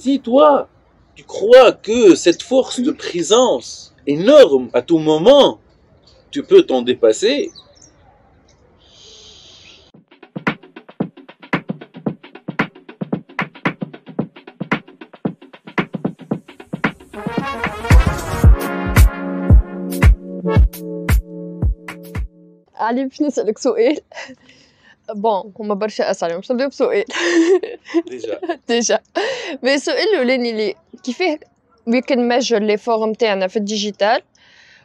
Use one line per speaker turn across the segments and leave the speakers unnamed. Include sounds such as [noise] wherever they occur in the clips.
Si toi, tu crois que cette force de présence énorme à tout moment, tu peux t'en dépasser,
علي باش نسألك سؤال بون هما برشا أسئلة باش نبداو بسؤال
ديجا
ديجا مي السؤال الأولاني اللي كيفاه can measure لي فور نتاعنا في الديجيتال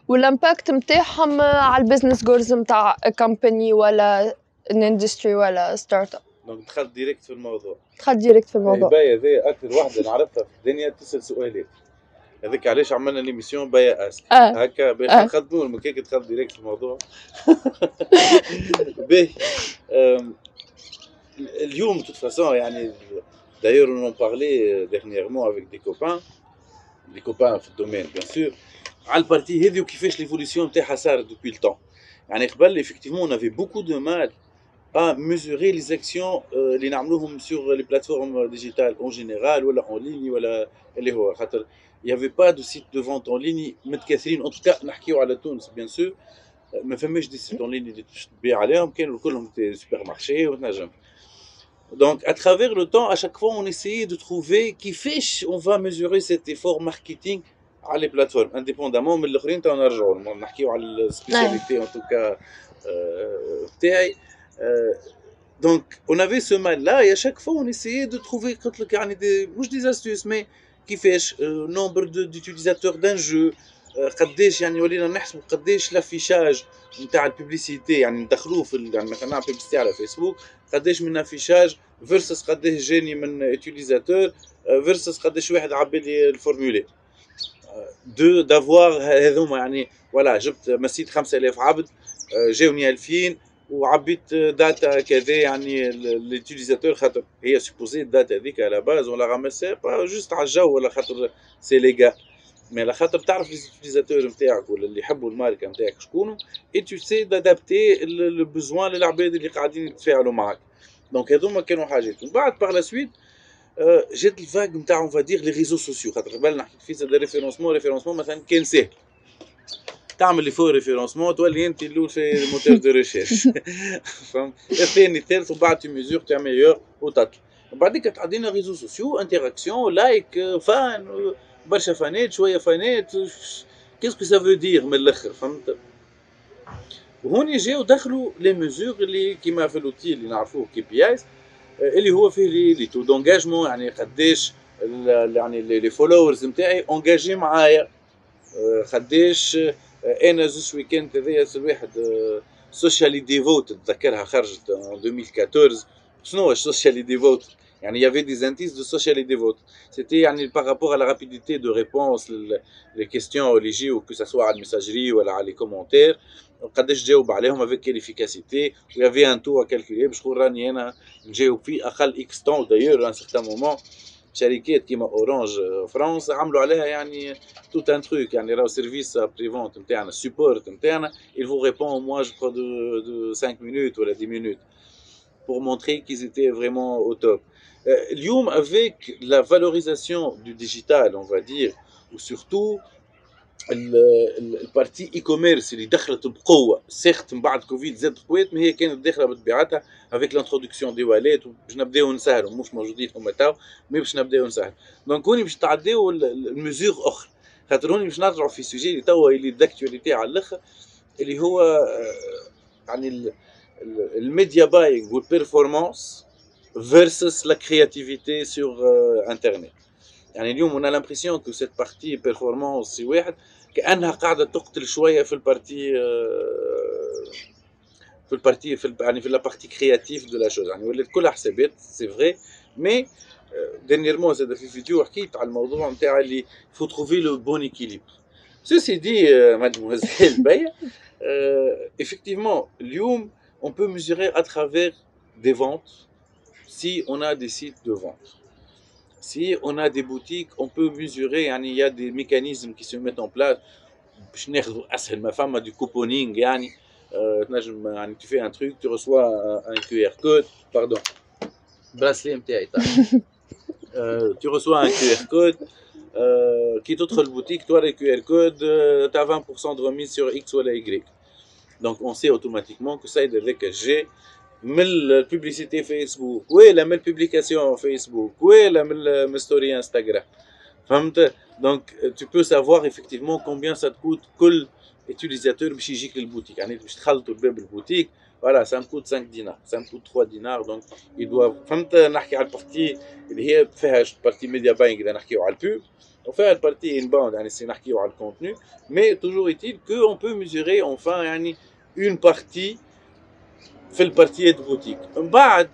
والامباكت نتاعهم على البيزنس جولز نتاع كومباني ولا ان اندستري ولا ستارت اب
دونك دخلت ديريكت في الموضوع
دخلت ديريكت في الموضوع
بايا هذا أكثر واحدة نعرفها في الدنيا تسال سؤالات هذاك علاش عملنا ليميسيون بيا أس.
آه.
هكا باش
آه.
نخدموا المكاك تخدم ديريكت الموضوع. [laughs] باهي. اليوم توت فاسون يعني دايور نون بارلي ديرنييرمون افيك دي كوبان دي كوبان في الدومين بيان سور على البارتي هذه وكيفاش ليفوليسيون تاعها صارت دوبي لو يعني قبل افكتيفمون نافي بوكو دو مال à mesurer les actions euh, اللي نعملوهم sur les plateformes digitales en général ولا en ligne ولا اللي هو خاطر il n'y avait pas de site de vente en ligne متكاثرين en tout cas نحكيو على تونس bien sûr ما فماش دي سيت en ligne اللي تش- تبيع عليهم كانوا كلهم دي سوبر مارشي وتنجم Donc, à travers le temps, à chaque fois, on essayait de trouver qui fait, on va mesurer cet effort marketing على les plateformes, indépendamment من الاخرين تو نرجعوا نحكيو على السبيشاليتي en tout cas euh, تاعي Euh, donc, on avait ce mal-là et à chaque fois, on essayait de trouver قلت لك يعني des, مش des astuces, mais كيفاش euh, nombre de- d'utilisateurs d'un jeu euh, قداش يعني ولينا نحسبوا قداش لافيشاج نتاع الببليسيتي يعني ندخلوه في ال- يعني مثلا نعمل ببليسيتي على فيسبوك قداش من افيشاج فيرسس قداش جاني من اتيليزاتور فيرسس قداش واحد عبي لي الفورمولي دو دافوار [laughs] هذوما يعني ولا جبت مسيت 5000 عبد آه، جاوني 2000 وعبيت داتا كذا يعني ليتيليزاتور خاطر هي سيبوزي الداتا هذيك على باز ولا رامسي با جوست على الجو ولا خاطر سي ليغا مي على خاطر تعرف ليزيتيليزاتور نتاعك ولا اللي يحبوا الماركة نتاعك شكونهم اي تو سي دادابتي البوزوان للعباد اللي قاعدين يتفاعلوا معك دونك هذوما كانوا حاجات. ومن بعد باغ لا سويت جات الفاج نتاع اون فادير لي ريزو سوسيو خاطر قبل حكيت في ريفيرونسمون ريفيرونسمون مثلا كان ساهل تعمل لي فور ريفيرونسمون تولي أنت الأول في موتور دو ريشيرش. [laughs] فهمت؟ الثاني الثالث وبعد تو ميزور تو ميور وتطلع وبعديك تعدينا ريزو سوسيو انتراكسيون لايك فان برشا فانات شوية فانات. كيسكو سا فو دير من الأخر؟ فهمت؟ وهون جاو دخلوا لي ميزور اللي كيما في الاوتي اللي نعرفوه كي بي ايز اللي هو فيه لي لي تو دونجاجمون يعني قداش يعني لي فولورز نتاعي اونجاجي معايا. آه، قداش أنا زوز ويكند هذايا الواحد سوشيالي ديفوت تذكرها خرجت 2014 شنو هو سوشيالي ديفوت يعني يافي دي انتيس دو سوشيالي ديفوت سيتي يعني بارابور على رابيديتي دو ريبونس لي كيستيون لي جي أو كو سوا على الميساجري ولا على لي كومونتير قداش جاوب عليهم افيك كاليفيكاسيتي ويافي ان تو كالكولي باش نقول راني أنا نجاوب في أقل إكس تون دايور ان سيغتان مومون شركات كيما اورانج فرنسا عملوا عليها يعني tout un truc يعني راهو سيرفيس بري فونت نتاعنا السبورت نتاعنا il vous répond au moins je crois de, de 5 minutes ولا 10 minutes pour montrer qu'ils étaient vraiment au top. Euh, اليوم avec la valorisation du digital on va dire ou surtout ال- ال- البارتي اي كوميرس اللي دخلت بقوة سيخت من بعد كوفيد زادت قوات ما هي كانت داخلة بطبيعتها افيك لانتروداكسيون دي واليت باش نبداو نسهلوا مش موجودين هما تو مي باش نبداو نسهلوا دونك هوني باش تعداو ال- ال- المزور أخرى. خاطر هوني باش نرجعوا في سوجي اللي توا اللي داكتواليتي على الأخر اللي هو آه، يعني ال- ال- الميديا باينغ والبيرفورمانس la créativité sur euh, internet. يعني اليوم on a l'impression que cette partie performance واحد كانها قاعده تقتل شويه في البارتي آه، في البارتي في الب- يعني في لابارتي كرياتيف دو لا شوز يعني ولات كلها حسابات سي فري مي دينيرمون زاد في فيديو حكيت على الموضوع نتاع اللي فو تروفي لو بون ايكيليبر سوسي دي مادموزيل [laughs] بايا effectivement اليوم on peut mesurer à travers des ventes si on a des sites de vente Si on a des boutiques, on peut mesurer, hein, il y a des mécanismes qui se mettent en place. Ah, ma femme a du couponing, euh, tu fais un truc, tu reçois un QR code, pardon, bracelet [laughs] euh, tu reçois un QR code, euh, quitte autre boutique, toi le QR code, euh, tu as 20% de remise sur X ou la Y. Donc on sait automatiquement que ça est des que publicité Facebook, oui, la même publication Facebook, oui, la story Instagram. Donc tu peux savoir effectivement combien ça te coûte كل utilisateur باش يجيك للبوتيك يعني باش تخلطوا الباب البوتيك voilà, ça me coûte 5 dinars, ça me coûte 3 dinars, donc ils doivent. فهمت نحكي على البارتي اللي هي فيها بارتي ميديا باينغ اذا نحكيو على البوب وفيها البارتي انباوند يعني سي نحكيو على الكونتenu mais toujours est-il qu'on peut mesurer enfin يعني une partie في البارتي de boutique. من بعد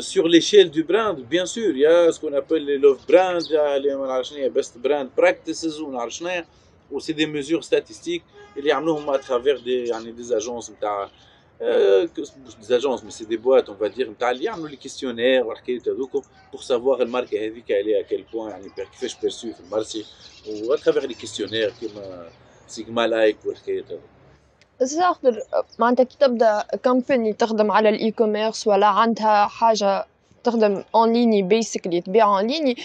sur l'échelle du brand, bien sûr, il y a ce qu'on appelle les love brands, il y a les best brand practices, ou c'est des mesures statistiques, اللي يعملوهم à travers des, يعني des agences نتاع euh, des agences, mais c'est des boîtes, on va dire, اللي يعملوا les questionnaires والحكايات هذوكم pour savoir الماركة هذيك elle est à quel point يعني كيفاش perçue في المارشي و à travers les questionnaires كيما سيجما لايك والحكايات هذوك.
تقدر معناتها كي تبدأ كومباني تخدم على الاي كوميرس ولا عندها حاجة تخدم اون ليني بيسكلي تبيع اون ليني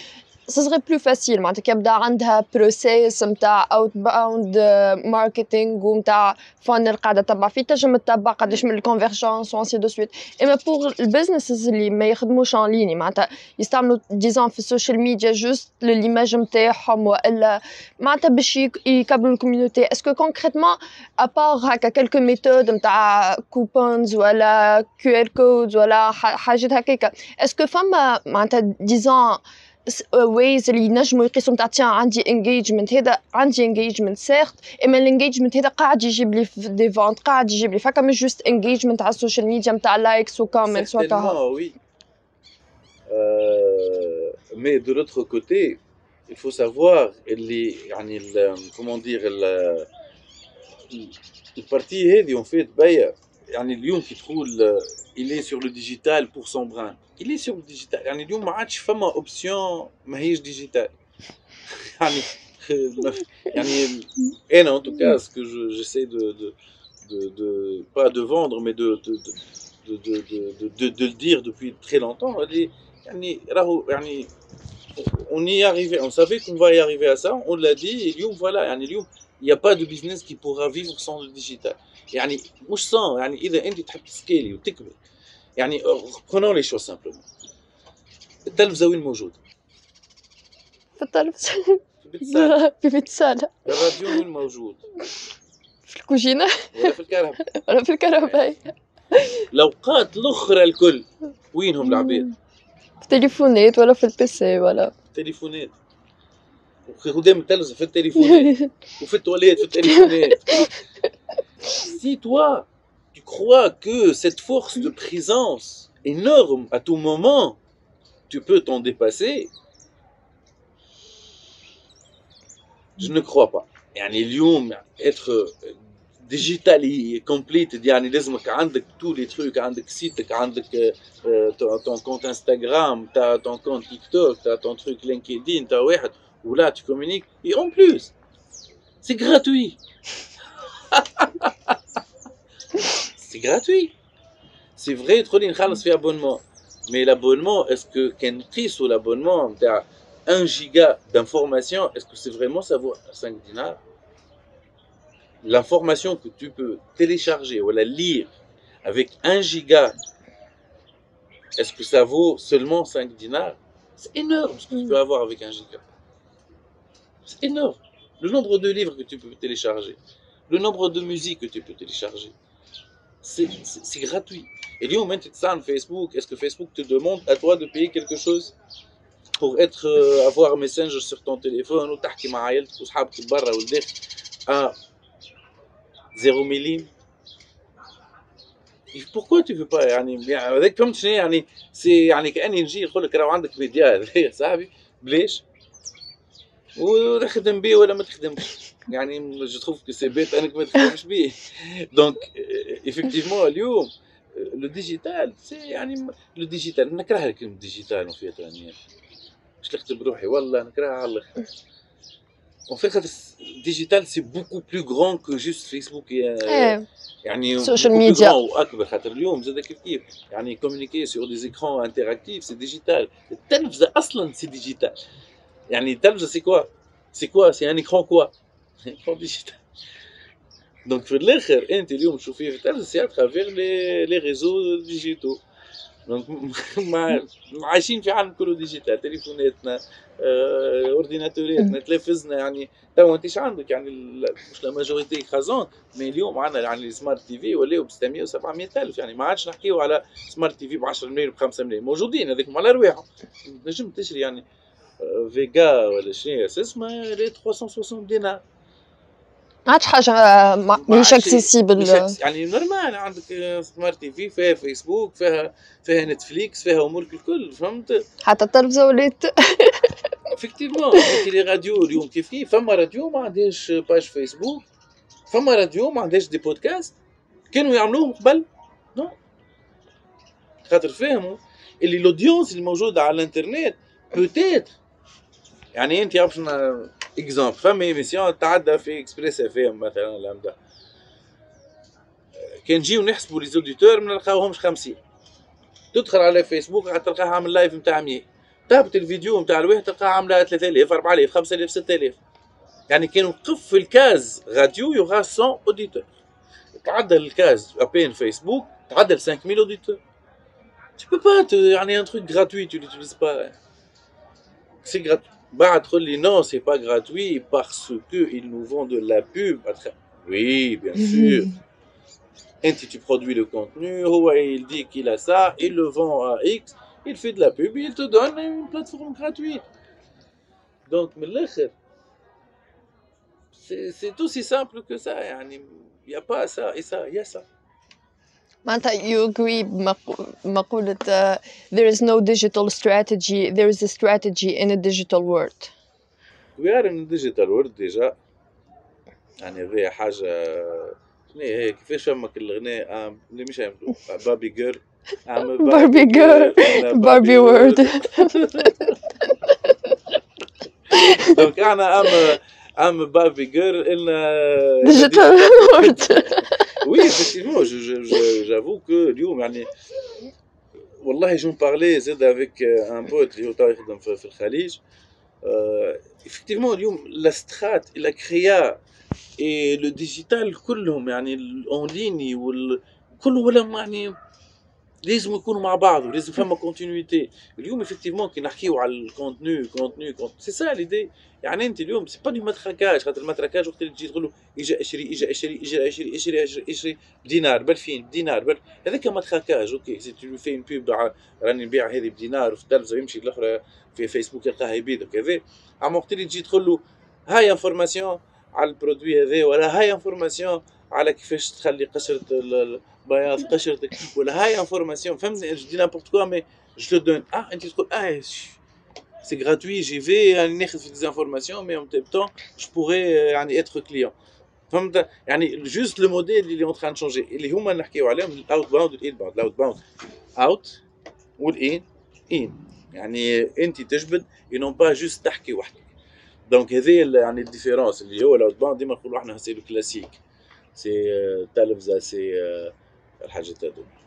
سا سغي بلو فاسيل معناتها كيبدا عندها بروسيس نتاع اوت باوند ماركتينغ ونتاع فانل قاعدة تبع فيه تنجم تتبع قداش من الكونفرجنس وانسي دو سويت اما بوغ البزنسز اللي ما يخدموش اون ليني معناتها يستعملوا ديزون في السوشيال ميديا جوست لليماج نتاعهم والا معناتها باش يكبروا الكوميونيتي اسكو كونكريتمون ابار هكا كلكو ميثود نتاع كوبونز ولا كيو ار كودز ولا حاجات هكاكا اسكو فما معناتها ديزون ويز اللي ينجموا يقيسوا نتاع تيان عندي انجيجمنت هذا عندي انجيجمنت سيرت اما الانجيجمنت هذا قاعد يجيب لي دي فونت قاعد يجيب لي فكا مش جوست انجيجمنت على السوشيال ميديا نتاع لايكس وكومنتس وكذا
oui. Euh, mais de l'autre côté, il faut savoir, les, يعني comment dire, البارتي هذه en fait باهيه يعني اليوم كي تقول il est sur le digital pour son brand il est sur le digital يعني اليوم ما عادش فما اوبسيون ماهيش ديجيتال يعني يعني انا en tout cas ce que j'essaie de, de, de, de pas de vendre mais de de, de, de, de, de, de le dire depuis très longtemps يعني راهو يعني on y est arrivé on savait qu'on va y arriver à ça on l'a dit et اليوم voilà يعني اليوم il n'y a pas de business qui pourra vivre sans le digital. يعني مش sans يعني اذا انت تحب تسكيلي وتكبر يعني prenons les choses simplement. التلفزه وين موجود؟
في التلفزة في بيت السالة
الراديو وين موجود؟
في الكوجينة
ولا في الكهرباء
ولا في الكهرباء
الأوقات الأخرى الكل وينهم العباد؟
في التليفونات ولا في البيسي ولا
التليفونات قدام التلفزة في التليفونات وفي التواليت في التليفونات Si toi, tu crois que cette force de présence énorme à tout moment, tu peux t'en dépasser, je ne crois pas. يعني اليوم être digitally complete يعني لازمك عندك tous les trucs عندك سيتك عندك ton compte Instagram t'as ton compte TikTok t'as ton truc LinkedIn t'as واحد où là tu communiques. Et en plus, c'est gratuit. [laughs] c'est gratuit. C'est vrai, Trolin se fait abonnement. Mais l'abonnement, est-ce que Ken ou l'abonnement, tu as 1 giga d'information, est-ce que c'est vraiment ça vaut 5 dinars? L'information que tu peux télécharger ou la lire avec 1 giga, est-ce que ça vaut seulement 5 dinars? C'est énorme ce que tu mm. peux avoir avec 1 giga. C'est énorme. Le nombre de livres que tu peux télécharger, le nombre de musiques que tu peux télécharger c'est gratuit. Et du moment tu te Facebook, est-ce que Facebook te demande à toi de payer quelque chose pour être euh, avoir un message sur ton téléphone ou تحكي مع عائلتك وصحابك برا والداخل à 0 millim pourquoi tu veux pas يعني هذاك فهمت شنو يعني سي يعني كاني نجي نقول لك راه عندك ميديا هذايا صاحبي بلاش وتخدم بيه ولا ما تخدمش. يعني جو تروف كو سي بيت أنك ما تفهمش بيه. دونك ايفيكتيفمون اليوم لو ديجيتال سي يعني لو ديجيتال نكره كلمه ديجيتال في يعني باش نخدم بروحي. والله نكرهها على الأخر. En fait, digital, c'est beaucoup plus grand que juste Facebook. Et, euh,
إيه
يعني
media.
grand واكبر خاطر اليوم زاد كيف كيف؟ يعني كومونيكي سور دي زيكرون انتراكتيف سي ديجيتال التلفزه أصلا سي ديجيتال يعني التلفزه سي كوا؟ سي كوا؟ سي ان ايكرون كوا؟ [laughs] ايكرون ديجيتال. دونك في الآخر أنت اليوم تشوفيه في التلفزه سي اترافير لي لي ريزو ديجيتو دونك مع عايشين في عالم كله ديجيتال. تليفوناتنا آه، اورديناتوراتنا تلفزنا يعني تو انت عندك يعني مش لا ماجوريتي اكرازون مي اليوم عندنا يعني السمارت تي في ولاو ب 600 و 700 ألف. يعني ما عادش نحكيو على سمارت تي في ب 10 ملايين ب 5 ملايين. موجودين هذيكم على رواحهم نجم تشري يعني. فيجا ولا شنو اسمها ل 360 دينار
ما عادش حاجة ما-
ما
ماهيش اكسيسيبل
يعني نورمال عندك سمارت تي في فيها فيسبوك فيها فيها نتفليكس فيها امورك الكل فهمت؟
حتى التلفزه ولات
افكتيفمون لي راديو اليوم كيف كيف؟ فما راديو ما عندهاش باج فيسبوك فما راديو ما عندهاش دي بودكاست كانوا يعملوهم قبل؟ نو خاطر فهموا اللي الاودينس اللي موجوده على الإنترنت بوتيتر يعني أنت عارف اكزومبل فما ايميسيون تعدى في اكسبريس اف ام مثلا لامدا كان نجيو نحسبوا لي زوديتور ما نلقاوهمش 50 تدخل على فيسبوك تلقاه عامل لايف نتاع 100 تهبط الفيديو نتاع الواحد تلقاه عامله 3000 4000 5000 6000 يعني كان وقف في الكاز راديو يوغا 100 اوديتور تعدى الكاز أبين فيسبوك تعدى 5000 اوديتور Tu peux pas te, يعني un truc gratuit, tu l'utilises pas. C'est gratuit. non, c'est pas gratuit parce qu'ils nous vendent de la pub. Oui, bien sûr. Ainsi, tu produis le contenu, il dit qu'il a ça, il le vend à X, il fait de la pub, il te donne une plateforme gratuite. Donc, c'est aussi simple que ça. Hein. Il n'y a pas ça et ça, il y a ça.
معناتها you agree بمق- بمقولة uh, there is no digital strategy there is a strategy in a digital world
We are in the digital world déjà. يعني هذه حاجة شنو هي هي كيفاش فمك الغناء آم، اللي مش يعملوا بابي جير
Barbie girl, Barbie world.
دونك احنا ام ام بابي جير إلنا
digital world
Oui, effectivement, je- je- je- j'avoue que اليوم يعني والله جو بارلي زاد افيك ان بوت اللي هو تو يخدم في في الخليج افكتيفمون اليوم لا سترات لا كريا اي لو ديجيتال كلهم يعني الاون ليني وال كله ولا يعني لازم يكونوا مع بعض ولازم فما كونتينيتي اليوم افكتيفمون كي نحكيو على الكونتوني كونتوني سي سا ليدي يعني أنت اليوم سي با دو ماتراكاج خاطر الماتراكاج وقت اللي تجي تقول له إجا اشري إجا اشري إجا اشري اشري اشري, اشري بدينار بألفين بدينار بل هذاك ماتراكاج أوكي سي تو في بوب راني نبيع هذه بدينار في التلفزه يمشي الاخرى في فيسبوك يلقاها يبيض وكذا أما وقت اللي تجي تقول له هاي انفورماسيون على البرودوي هذا ولا هاي انفورماسيون على كيفاش تخلي قشرة بياض قشرتك ولا هاي انفورماسيون فهمتني جو دي نابورت كوا مي جو لو دون اه انت تقول اه سي gratuit j'y vais يعني ناخذ في ديزانفورماسيون مي en même temps je pourrais euh, يعني être client فهمت يعني جوست لو موديل اللي اون تران شونجي اللي هما نحكيو عليهم الاوت باوند والان باوند الاوت باوند اوت والان ان يعني انت تجبد ينون با جوست تحكي وحدك دونك هذه ال- يعني الديفيرونس اللي هو الاوت باوند ديما نقولوا احنا سي لو كلاسيك سي التلفزه سي آه، الحاجات هذوما